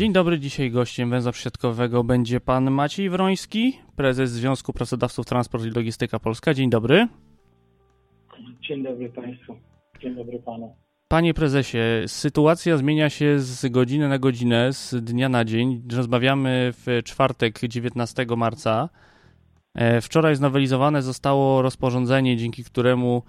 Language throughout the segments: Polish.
Dzień dobry, dzisiaj gościem węzła przesiadkowego będzie pan Maciej Wroński, prezes Związku Pracodawców Transport i Logistyka Polska. Dzień dobry. Dzień dobry Państwu. Dzień dobry Panu. Panie prezesie, sytuacja zmienia się z godziny na godzinę, z dnia na dzień. Rozmawiamy w czwartek 19 marca. E, wczoraj znowelizowane zostało rozporządzenie, dzięki któremu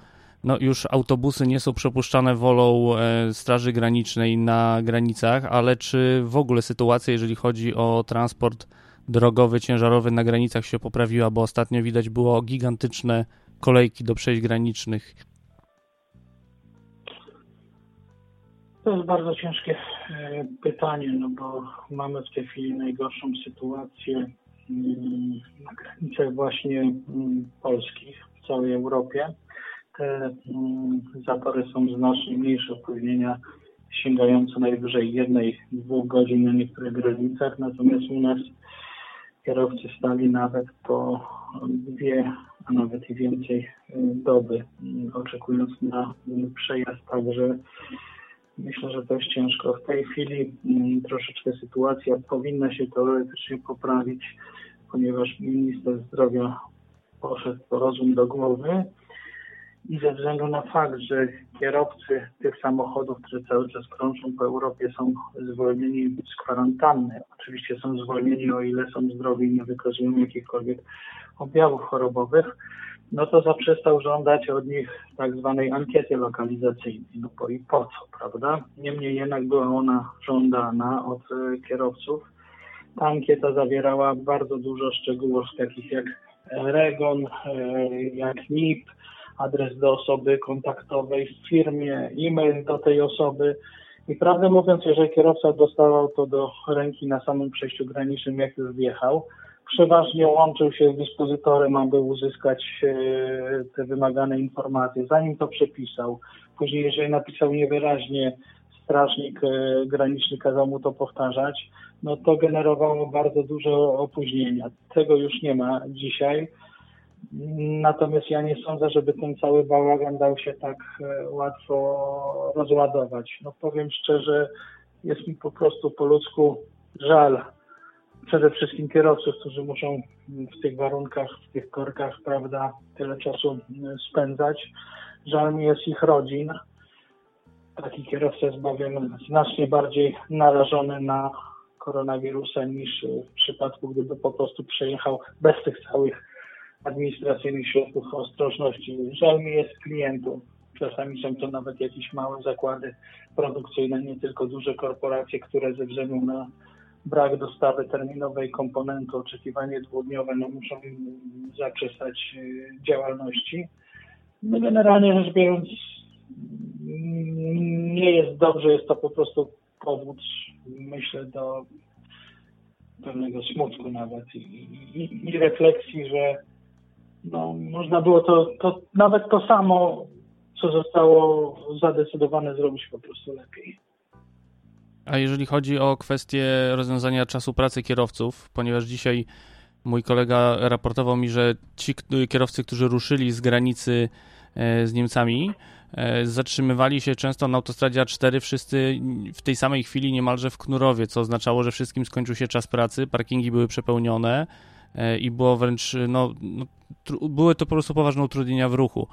no już autobusy nie są przepuszczane wolą e, Straży Granicznej na granicach, ale czy w ogóle sytuacja, jeżeli chodzi o transport drogowy, ciężarowy na granicach się poprawiła, bo ostatnio widać było gigantyczne kolejki do przejść granicznych. To jest bardzo ciężkie e, pytanie, no bo mamy w tej chwili najgorszą sytuację mm, na granicach właśnie mm, polskich w całej Europie. Te mm, zatory są znacznie mniejsze, opóźnienia sięgające najwyżej jednej, dwóch godzin na niektórych granicach, natomiast u nas kierowcy stali nawet po dwie, a nawet i więcej y, doby, oczekując na przejazd, także myślę, że jest ciężko. W tej chwili mm, troszeczkę sytuacja powinna się teoretycznie poprawić, ponieważ minister zdrowia poszedł po rozum do głowy i ze względu na fakt, że kierowcy tych samochodów, które cały czas krążą po Europie są zwolnieni z kwarantanny, oczywiście są zwolnieni o ile są zdrowi i nie wykazują jakichkolwiek objawów chorobowych, no to zaprzestał żądać od nich tak zwanej ankiety lokalizacyjnej. No bo i po co, prawda? Niemniej jednak była ona żądana od e, kierowców. Ta ankieta zawierała bardzo dużo szczegółów, takich jak REGON, e, jak NIP, adres do osoby kontaktowej w firmie, e-mail do tej osoby. I prawdę mówiąc, jeżeli kierowca dostawał to do ręki na samym przejściu granicznym, jak już wjechał, przeważnie łączył się z dyspozytorem, aby uzyskać e, te wymagane informacje, zanim to przepisał. Później, jeżeli napisał niewyraźnie, strażnik e, graniczny kazał mu to powtarzać, no to generowało bardzo duże opóźnienia. Tego już nie ma dzisiaj. Natomiast ja nie sądzę, żeby ten cały bałagan dał się tak e, łatwo rozładować. No powiem szczerze, jest mi po prostu po ludzku żal przede wszystkim kierowców, którzy muszą w tych warunkach, w tych korkach, prawda, tyle czasu spędzać. Żal mi jest ich rodzin. Taki kierowca jest bowiem znacznie bardziej narażony na koronawirusa niż w przypadku, gdyby po prostu przejechał bez tych całych administracyjnych środków ostrożności. Żal mi jest klientów. Czasami są to nawet jakieś małe zakłady produkcyjne, nie tylko duże korporacje, które ze względu na brak dostawy terminowej komponentu, oczekiwanie dwudniowe, no muszą zaprzestać y, działalności. No generalnie rzecz biorąc, nie jest dobrze, jest to po prostu powód, myślę, do pewnego smutku nawet i, i, i refleksji, że no, można było to, to nawet to samo, co zostało zadecydowane, zrobić po prostu lepiej. A jeżeli chodzi o kwestię rozwiązania czasu pracy kierowców, ponieważ dzisiaj mój kolega raportował mi, że ci kierowcy, którzy ruszyli z granicy e, z Niemcami, e, zatrzymywali się często na autostradzie A4 wszyscy w tej samej chwili niemalże w Knurowie, co oznaczało, że wszystkim skończył się czas pracy, parkingi były przepełnione, E, i było wręcz, no, no były to po prostu poważne utrudnienia w ruchu.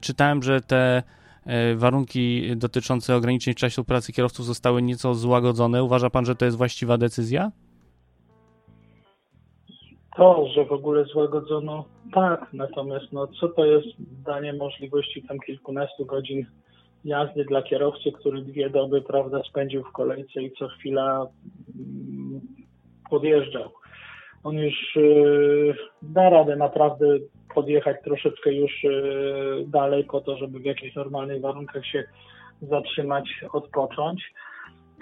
Czytałem, że te warunki dotyczące ograniczeń czasu pracy kierowców zostały nieco złagodzone. Uważa pan, że to jest właściwa decyzja? To, że w ogóle złagodzono, tak, natomiast no, co to jest danie możliwości tam kilkunastu godzin jazdy dla kierowcy, który dwie doby, prawda, spędził w kolejce i co chwila mm, podjeżdżał on już y, da radę naprawdę podjechać troszeczkę już dalej po to, żeby w jakichś normalnych warunkach się zatrzymać, odpocząć.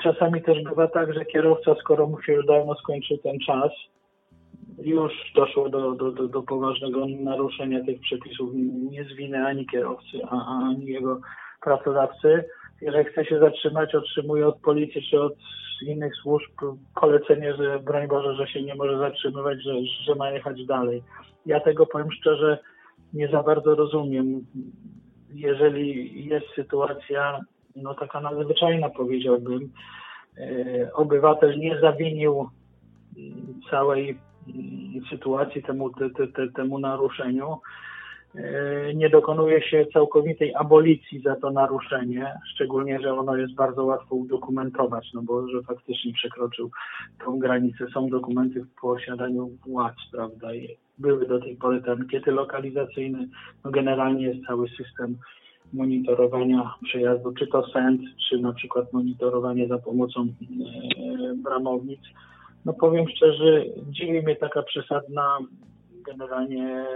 Czasami też bywa tak, że kierowca, skoro mu się już dawno skończył ten czas, już doszło do, do, do, do poważnego naruszenia tych przepisów nie z winy ani kierowcy, ani jego pracodawcy, jeżeli chce się zatrzymać, otrzymuje od policji czy od innych służb polecenie, że broń Boże, że się nie może zatrzymywać, że, że ma jechać dalej. Ja tego powiem szczerze nie za bardzo rozumiem. Jeżeli jest sytuacja, no taka nadzwyczajna powiedziałbym, e, obywatel nie zawinił całej mm, sytuacji, temu, te, te, temu naruszeniu, nie dokonuje się całkowitej abolicji za to naruszenie, szczególnie, że ono jest bardzo łatwo udokumentować, no bo że faktycznie przekroczył tą granicę. Są dokumenty w posiadaniu władz, prawda, i były do tej pory te ankiety lokalizacyjne, no generalnie jest cały system monitorowania przejazdu, czy to SEND, czy na przykład monitorowanie za pomocą e, bramownic. No powiem szczerze, dziwi mnie taka przesadna generalnie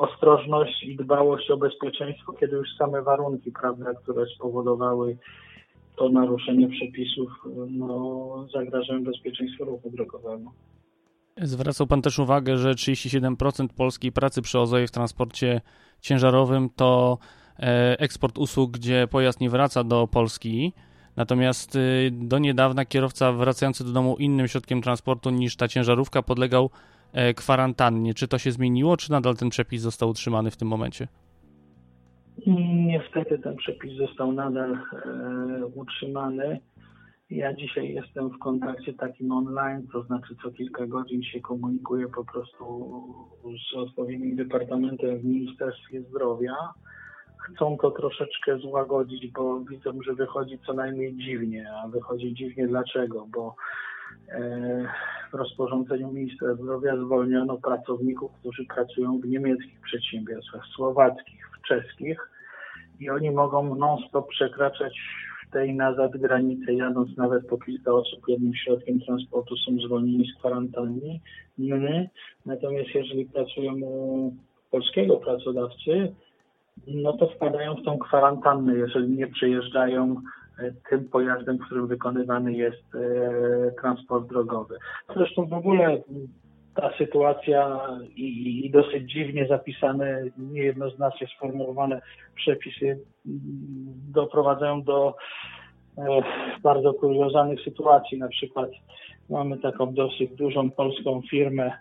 ostrożność i dbałość o bezpieczeństwo, kiedy już same warunki prawne, które spowodowały to naruszenie przepisów, no, zagrażają bezpieczeństwu ruchu drogowego. Zwracał Pan też uwagę, że 37% polskiej pracy przewozowej w transporcie ciężarowym to e, eksport usług, gdzie pojazd nie wraca do Polski. Natomiast y, do niedawna kierowca wracający do domu innym środkiem transportu niż ta ciężarówka podlegał kwarantannie. Czy to się zmieniło, czy nadal ten przepis został utrzymany w tym momencie? Niestety ten przepis został nadal e, utrzymany. Ja dzisiaj jestem w kontakcie takim online, to znaczy co kilka godzin się komunikuję po prostu z odpowiednim departamentem w Ministerstwie Zdrowia. Chcą to troszeczkę złagodzić, bo widzą, że wychodzi co najmniej dziwnie, a wychodzi dziwnie dlaczego, bo e, w rozporządzeniu ministra zdrowia zwolniono pracowników, którzy pracują w niemieckich przedsiębiorstwach, słowackich, w czeskich i oni mogą non-stop przekraczać w tej nazad granicę, jadąc nawet po kilka osób jednym środkiem transportu są zwolnieni z kwarantanny. Natomiast jeżeli pracują u polskiego pracodawcy, no to wpadają w tą kwarantannę, jeżeli nie przyjeżdżają tym pojazdem, którym wykonywany jest e, transport drogowy. Zresztą w ogóle ta sytuacja i, i dosyć dziwnie zapisane, niejednoznacznie sformułowane przepisy mm, doprowadzają do e, bardzo kuriozalnych sytuacji. Na przykład mamy taką dosyć dużą polską firmę,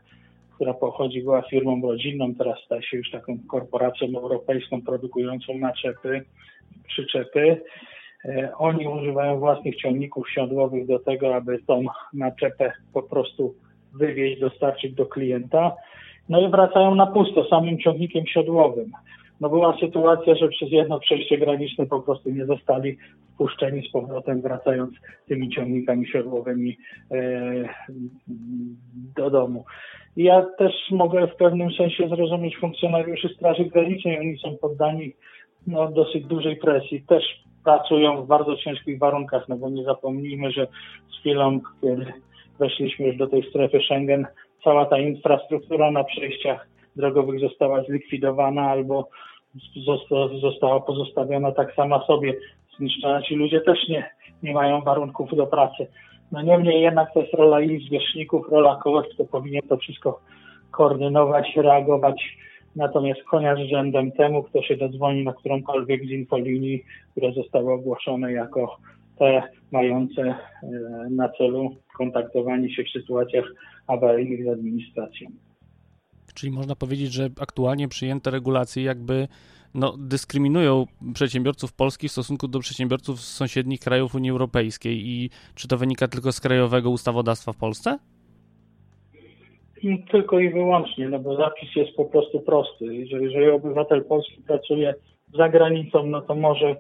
która pochodzi, była firmą rodzinną, teraz staje się już taką korporacją europejską produkującą naczepy, przyczepy. E, oni używają własnych ciągników siodłowych do tego, aby tą naczepę po prostu wywieźć, dostarczyć do klienta. No i wracają na pusto samym ciągnikiem siodłowym. No była sytuacja, że przez jedno przejście graniczne po prostu nie zostali wpuszczeni z powrotem, wracając tymi ciągnikami siodłowymi e, do domu. Ja też mogę w pewnym sensie zrozumieć funkcjonariuszy Straży Granicznej. Oni są poddani no, dosyć dużej presji. Też pracują w bardzo ciężkich warunkach, no bo nie zapomnijmy, że z chwilą, kiedy weszliśmy już do tej strefy Schengen, cała ta infrastruktura na przejściach drogowych została zlikwidowana albo została pozostawiona tak sama sobie zniszczona. Ci ludzie też nie, nie mają warunków do pracy. No niemniej jednak to jest rola ich zwierzchników, rola kogoś, kto powinien to wszystko koordynować, reagować Natomiast konia z rzędem temu, kto się dodzwoni na którąkolwiek z infolinii, które zostały ogłoszone jako te mające e, na celu kontaktowanie się w sytuacjach awaryjnych z administracją. Czyli można powiedzieć, że aktualnie przyjęte regulacje jakby no, dyskryminują przedsiębiorców polskich w stosunku do przedsiębiorców z sąsiednich krajów Unii Europejskiej. I czy to wynika tylko z krajowego ustawodawstwa w Polsce? Tylko i wyłącznie, no bo zapis jest po prostu prosty. Jeżeli, jeżeli obywatel polski pracuje za granicą, no to może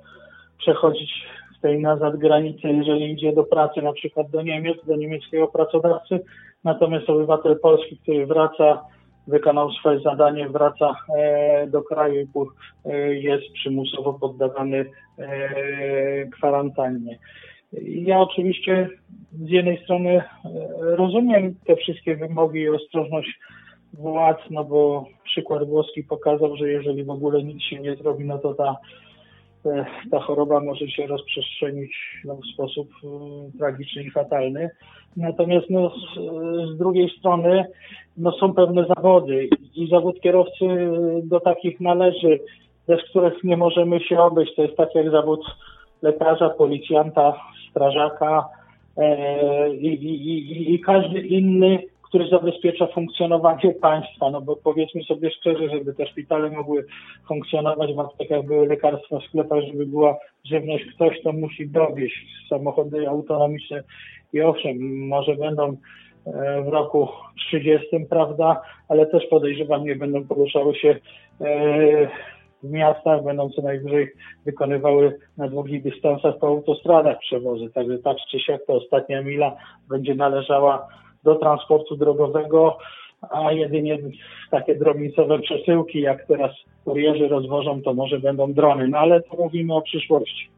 przechodzić z tej nazad granicy, jeżeli idzie do pracy, na przykład do Niemiec, do niemieckiego pracodawcy. Natomiast obywatel polski, który wraca, wykonał swoje zadanie, wraca e, do kraju i e, jest przymusowo poddawany e, kwarantannie. Ja oczywiście z jednej strony e, rozumiem te wszystkie wymogi i ostrożność władz, no bo przykład włoski pokazał, że jeżeli w ogóle nic się nie zrobi, no to ta, e, ta choroba może się rozprzestrzenić no, w sposób e, tragiczny i fatalny. Natomiast no, z, z drugiej strony no, są pewne zawody i zawód kierowcy do takich należy, bez których nie możemy się obejść. To jest tak jak zawód lekarza, policjanta, strażaka e, i, i, i, każdy inny, który zabezpiecza funkcjonowanie państwa. No bo powiedzmy sobie szczerze, żeby te szpitale mogły funkcjonować, w aptekach były lekarstwa, w sklepach, żeby była żywność, ktoś to musi dowieść. Samochody autonomiczne i owszem, może będą e, w roku 30, prawda, ale też podejrzewam, nie będą poruszały się e, w miastach, będą co najwyżej wykonywały na długich dystansach po autostradach przewozy. Także tak czy siak ta ostatnia mila będzie należała do transportu drogowego, a jedynie takie drobnicowe przesyłki, jak teraz kurierzy rozwożą, to może będą drony. No ale to mówimy o przyszłości.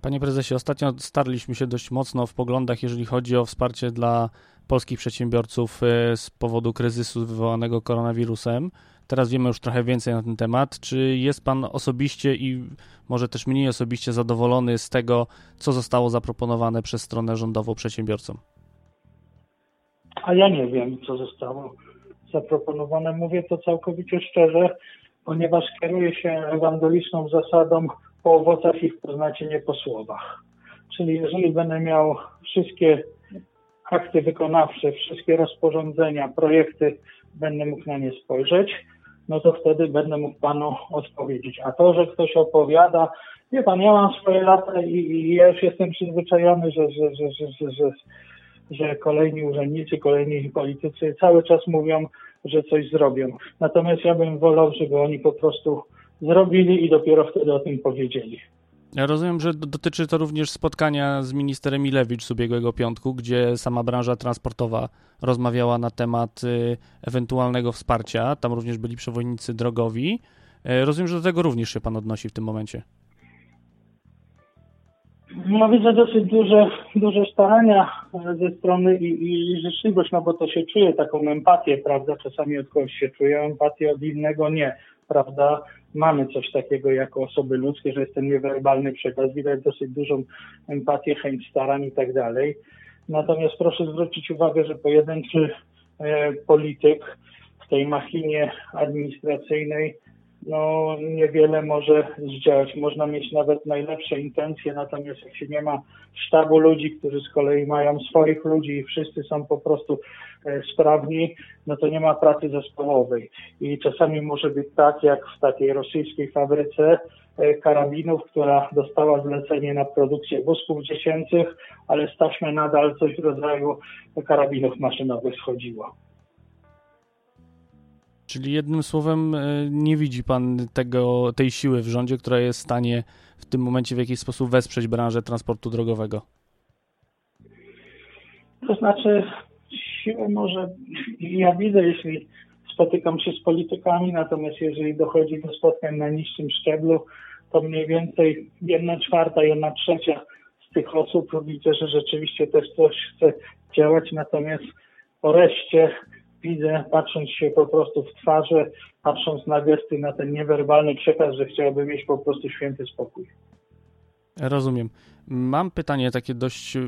Panie prezesie, ostatnio starliśmy się dość mocno w poglądach, jeżeli chodzi o wsparcie dla polskich przedsiębiorców e, z powodu kryzysu wywołanego koronawirusem. Teraz wiemy już trochę więcej na ten temat. Czy jest Pan osobiście i może też mniej osobiście zadowolony z tego, co zostało zaproponowane przez stronę rządową przedsiębiorcom? A ja nie wiem, co zostało zaproponowane. Mówię to całkowicie szczerze, ponieważ kieruję się ewangeliczną zasadą po owocach ich poznacie nie po słowach. Czyli jeżeli będę miał wszystkie akty wykonawcze, wszystkie rozporządzenia, projekty, będę mógł na nie spojrzeć, no to wtedy będę mógł panu odpowiedzieć. A to, że ktoś opowiada, wie pan, ja mam swoje lata i, i ja już jestem przyzwyczajony, że, że, że, że, że, że kolejni urzędnicy, kolejni politycy cały czas mówią, że coś zrobią. Natomiast ja bym wolał, żeby oni po prostu zrobili i dopiero wtedy o tym powiedzieli. Ja rozumiem, że dotyczy to również spotkania z ministerem Milewicz z ubiegłego piątku, gdzie sama branża transportowa rozmawiała na temat y, ewentualnego wsparcia. Tam również byli przewoźnicy drogowi. E, rozumiem, że do tego również się Pan odnosi w tym momencie. No widzę dosyć duże, duże starania ze strony i, i życzliwość, no bo to się czuje taką empatię, prawda? Czasami od kogoś się czuje empatię, od innego nie, prawda? mamy coś takiego jako osoby ludzkie, że jest ten niewerbalny przekaz, widać dosyć dużą empatię, chęć starań i tak dalej. Natomiast proszę zwrócić uwagę, że pojedynczy e, polityk w tej machinie administracyjnej no niewiele może zdziałać. Można mieć nawet najlepsze intencje, natomiast jak się nie ma sztabu ludzi, którzy z kolei mają swoich ludzi i wszyscy są po prostu sprawni, no to nie ma pracy zespołowej. I czasami może być tak, jak w takiej rosyjskiej fabryce e, karabinów, która dostała zlecenie na produkcję wózków dziecięcych, ale z taśmy nadal coś w rodzaju karabinów maszynowych schodziło. Czyli jednym słowem e, nie widzi pan tego, tej siły w rządzie, która jest w stanie w tym momencie w jakiś sposób wesprzeć branżę transportu drogowego? To znaczy siłę może ja widzę, jeśli spotykam się z politykami, natomiast jeżeli dochodzi do spotkań na niższym szczeblu, to mniej więcej jedna czwarta, jedna trzecia z tych osób widzę, że rzeczywiście też coś chce działać, natomiast po reszcie widzę, patrząc się po prostu w twarze, patrząc na gesty, na ten niewerbalny przekaz, że chciałby mieć po prostu święty spokój. Rozumiem. Mam pytanie takie dość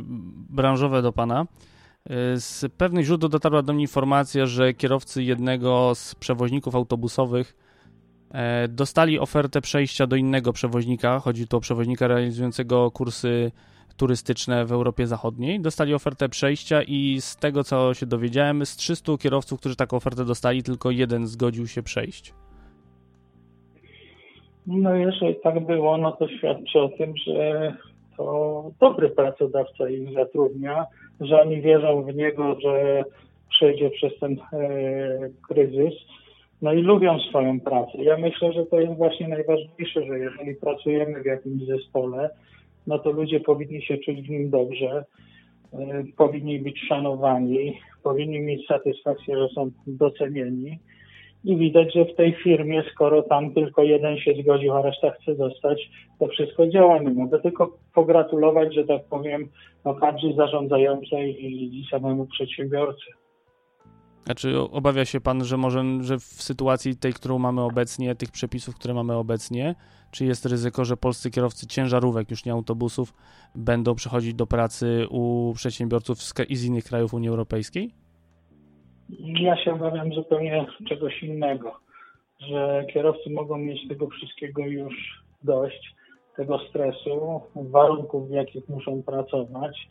branżowe do Pana. Z pewnych źródeł dotarła do mnie informacja, że kierowcy jednego z przewoźników autobusowych e, dostali ofertę przejścia do innego przewoźnika. Chodzi tu o przewoźnika realizującego kursy turystyczne w Europie Zachodniej. Dostali ofertę przejścia i z tego, co się dowiedziałem, z 300 kierowców, którzy taką ofertę dostali, tylko jeden zgodził się przejść. No jeżeli tak było, no to świadczy o tym, że to dobry pracodawca ich zatrudnia, że oni wierzą w niego, że przejdzie przez ten e, kryzys. No i lubią swoją pracę. Ja myślę, że to jest właśnie najważniejsze, że jeżeli pracujemy w jakimś zespole, no to ludzie powinni się czuć w nim dobrze, e, powinni być szanowani, powinni mieć satysfakcję, że są docenieni. I widać, że w tej firmie, skoro tam tylko jeden się zgodził, a reszta chce zostać, to wszystko działa. Nie mogę tylko pogratulować, że tak powiem, no, kadrze zarządzającej i, i samemu przedsiębiorcy. Znaczy obawia się pan, że może, że w sytuacji tej, którą mamy obecnie, tych przepisów, które mamy obecnie, czy jest ryzyko, że polscy kierowcy ciężarówek, już nie autobusów, będą przychodzić do pracy u przedsiębiorców z, z innych krajów Unii Europejskiej? Ja się obawiam zupełnie czegoś innego, że kierowcy mogą mieć tego wszystkiego już dość. tego stresu, warunków, w jakich muszą pracować.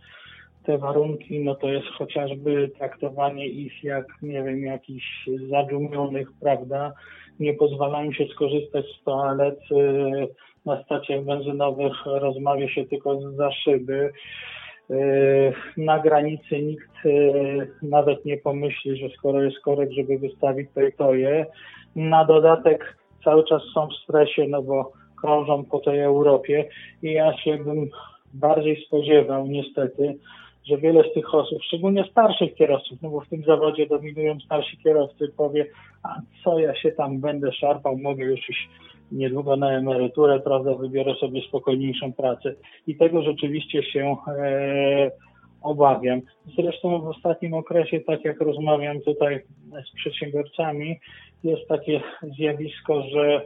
Te warunki, no to jest chociażby traktowanie ich jak, nie wiem, jakichś zadumionych, prawda? Nie pozwalają się skorzystać z toalet na stacjach benzynowych, rozmawia się tylko za szyby. Y, na granicy nikt y, nawet nie pomyśli, że skoro jest korek, żeby wystawić to i to je. Na dodatek cały czas są w stresie, no bo krążą po tej Europie i ja się bym bardziej spodziewał niestety, że wiele z tych osób, szczególnie starszych kierowców, no bo w tym zawodzie dominują starsi kierowcy, powie, a co ja się tam będę szarpał, mogę już iść niedługo na emeryturę, prawda, wybiorę sobie spokojniejszą pracę. I tego rzeczywiście się e, obawiam. Zresztą w ostatnim okresie, tak jak rozmawiam tutaj z przedsiębiorcami, jest takie zjawisko, że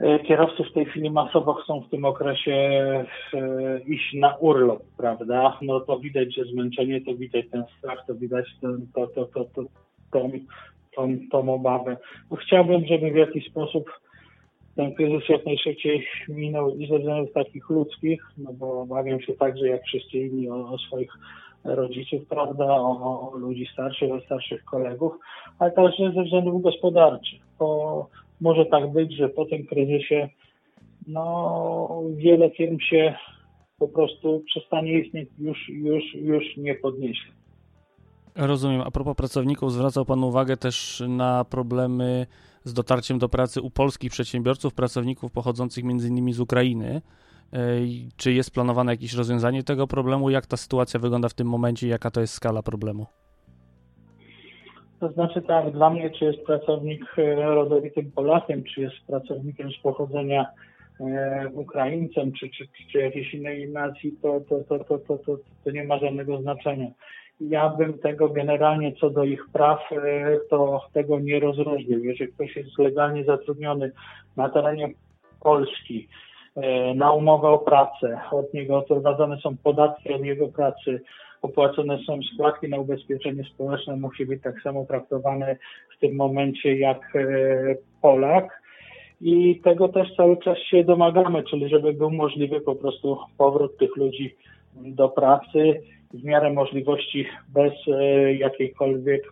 e, kierowcy w tej chwili masowo chcą w tym okresie e, iść na urlop, prawda? No to widać, że zmęczenie, to widać ten strach, to widać ten, to, to, to, to, tą, tą, tą obawę. Bo chciałbym, żeby w jakiś sposób ten kryzys jak najszybciej minął i ze względów takich ludzkich, no bo obawiam się także jak wszyscy inni o, o swoich rodziców, prawda, o, o, ludzi starszych, o starszych kolegów, ale także ze względów gospodarczych, bo może tak być, że po tym kryzysie no, wiele firm się po prostu przestanie istnieć, już, już, już nie podniesie. Rozumiem. A propos pracowników, zwracał Pan uwagę też na problemy z dotarciem do pracy u polskich przedsiębiorców, pracowników pochodzących m.in. z Ukrainy. E, czy jest planowane jakieś rozwiązanie tego problemu? Jak ta sytuacja wygląda w tym momencie? Jaka to jest skala problemu? To znaczy tak, dla mnie, czy jest pracownik e, rodowitym Polakiem, czy jest pracownikiem z pochodzenia e, Ukraińcem, czy, czy, czy jakiejś innej nacji, to, to, to, to, to, to, to nie ma żadnego znaczenia. Ja bym tego generalnie co do ich praw, e, to tego nie rozróżnił. Jeżeli ktoś jest legalnie zatrudniony na terenie Polski, e, na umowę o pracę, od niego odprowadzane są podatki od jego pracy, opłacone są składki na ubezpieczenie społeczne, musi być tak samo traktowany w tym momencie jak e, Polak. I tego też cały czas się domagamy, czyli żeby był możliwy po prostu powrót tych ludzi do pracy w miarę możliwości bez e, jakiejkolwiek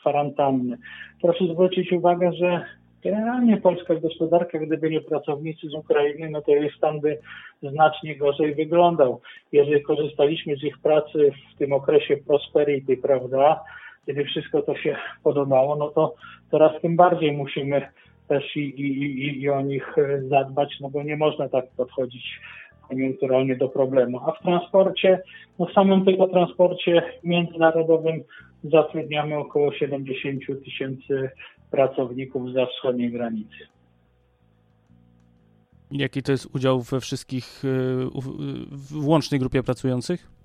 kwarantanny. Proszę zwrócić uwagę, że generalnie polska gospodarka, gdyby nie pracownicy z Ukrainy, no to jej stan by znacznie gorzej wyglądał. Jeżeli korzystaliśmy z ich pracy w tym okresie prosperity, prawda, kiedy wszystko to się podobało, no to teraz tym bardziej musimy też i, i, i, i o nich zadbać, no bo nie można tak podchodzić koniunkturalnie do problemu. A w transporcie, no w samym tylko transporcie międzynarodowym zatrudniamy około 70 tysięcy pracowników za wschodniej granicy. Jaki to jest udział we wszystkich, y, w łącznej grupie pracujących?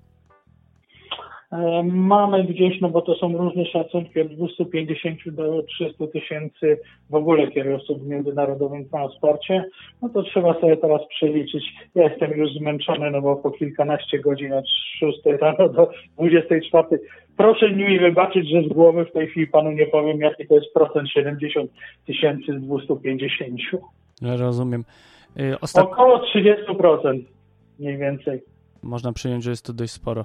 E, mamy gdzieś, no bo to są różne szacunki, od 250 do 300 tysięcy w ogóle kierowców w międzynarodowym transporcie. No to trzeba sobie teraz przeliczyć. Ja jestem już zmęczony, no bo po kilkanaście godzin od 6 rano do 24. Proszę mi wybaczyć, że z głowy w tej chwili panu nie powiem, jaki to jest procent 70 tysięcy z 250. Rozumiem. Y, Ostat... Około 30% mniej więcej. Można przyjąć, że jest to dość sporo.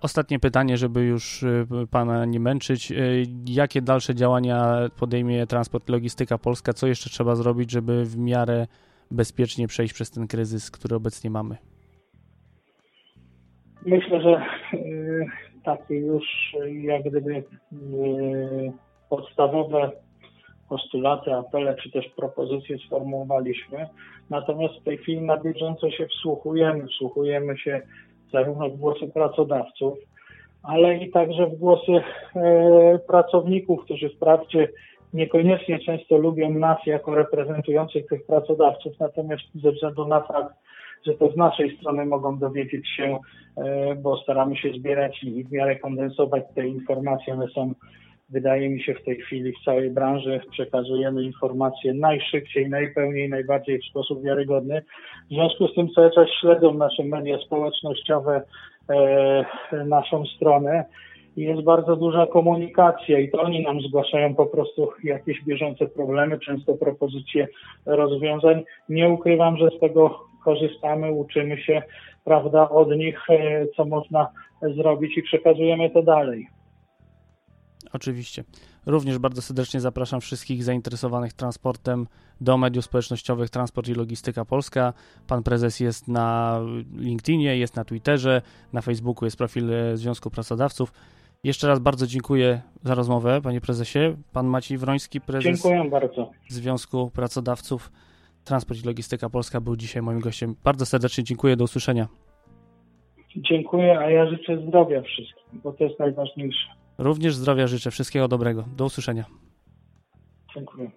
Ostatnie pytanie, żeby już y, Pana nie męczyć. Y, jakie dalsze działania podejmie Transport Logistyka Polska? Co jeszcze trzeba zrobić, żeby w miarę bezpiecznie przejść przez ten kryzys, który obecnie mamy? Myślę, że y, takie już jak gdyby podstawowe postulaty, apele czy też propozycje sformułowaliśmy. Natomiast w tej chwili na bieżąco się wsłuchujemy, wsłuchujemy się zarówno w głosy pracodawców, ale i także w głosy e, pracowników, którzy wprawdzie niekoniecznie często lubią nas jako reprezentujących tych pracodawców, natomiast ze względu na fakt, że to z naszej strony mogą dowiedzieć się, e, bo staramy się zbierać i w miarę kondensować te informacje, one są wydaje mi się w tej chwili w całej branży przekazujemy informacje najszybciej, najpełniej, najbardziej w sposób wiarygodny. W związku z tym cały czas śledzą nasze media społecznościowe, e, naszą stronę i jest bardzo duża komunikacja i to oni nam zgłaszają po prostu jakieś bieżące problemy, często propozycje rozwiązań. Nie ukrywam, że z tego korzystamy, uczymy się, prawda, od nich, e, co można zrobić i przekazujemy to dalej. Oczywiście. Również bardzo serdecznie zapraszam wszystkich zainteresowanych transportem do mediów społecznościowych Transport i Logistyka Polska. Pan prezes jest na LinkedInie, jest na Twitterze, na Facebooku jest profil Związku Pracodawców. Jeszcze raz bardzo dziękuję za rozmowę, panie prezesie. Pan Maciej Wroński, prezes. Związku Pracodawców Transport i Logistyka Polska był dzisiaj moim gościem. Bardzo serdecznie dziękuję, do usłyszenia. Dziękuję, a ja życzę zdrowia wszystkim, bo to jest najważniejsze. Również zdrowia życzę, wszystkiego dobrego. Do usłyszenia. Dziękuję.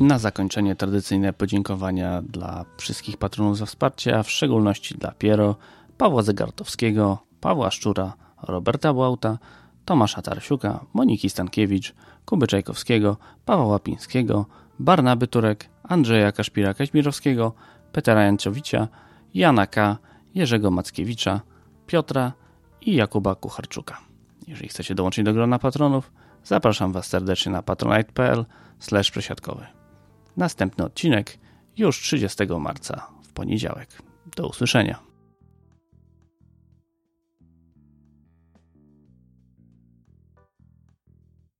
Na zakończenie tradycyjne podziękowania dla wszystkich patronów za wsparcie, a w szczególności dla Piero, Pawła Zegartowskiego, Pawła Szczura, Roberta Błauta, Tomasza Tarsiuka, Moniki Stankiewicz, Kuby Czajkowskiego, Pawła Łapińskiego, Barnaby Turek, Andrzeja Kaszpira-Kaźmirowskiego, Petera Jancowicza, Jana K., Jerzego Mackiewicza, Piotra i Jakuba Kucharczuka. Jeżeli chcecie dołączyć do grona patronów, zapraszam Was serdecznie na patronite.pl przesiadkowy. Następny odcinek już 30 marca w poniedziałek. Do usłyszenia.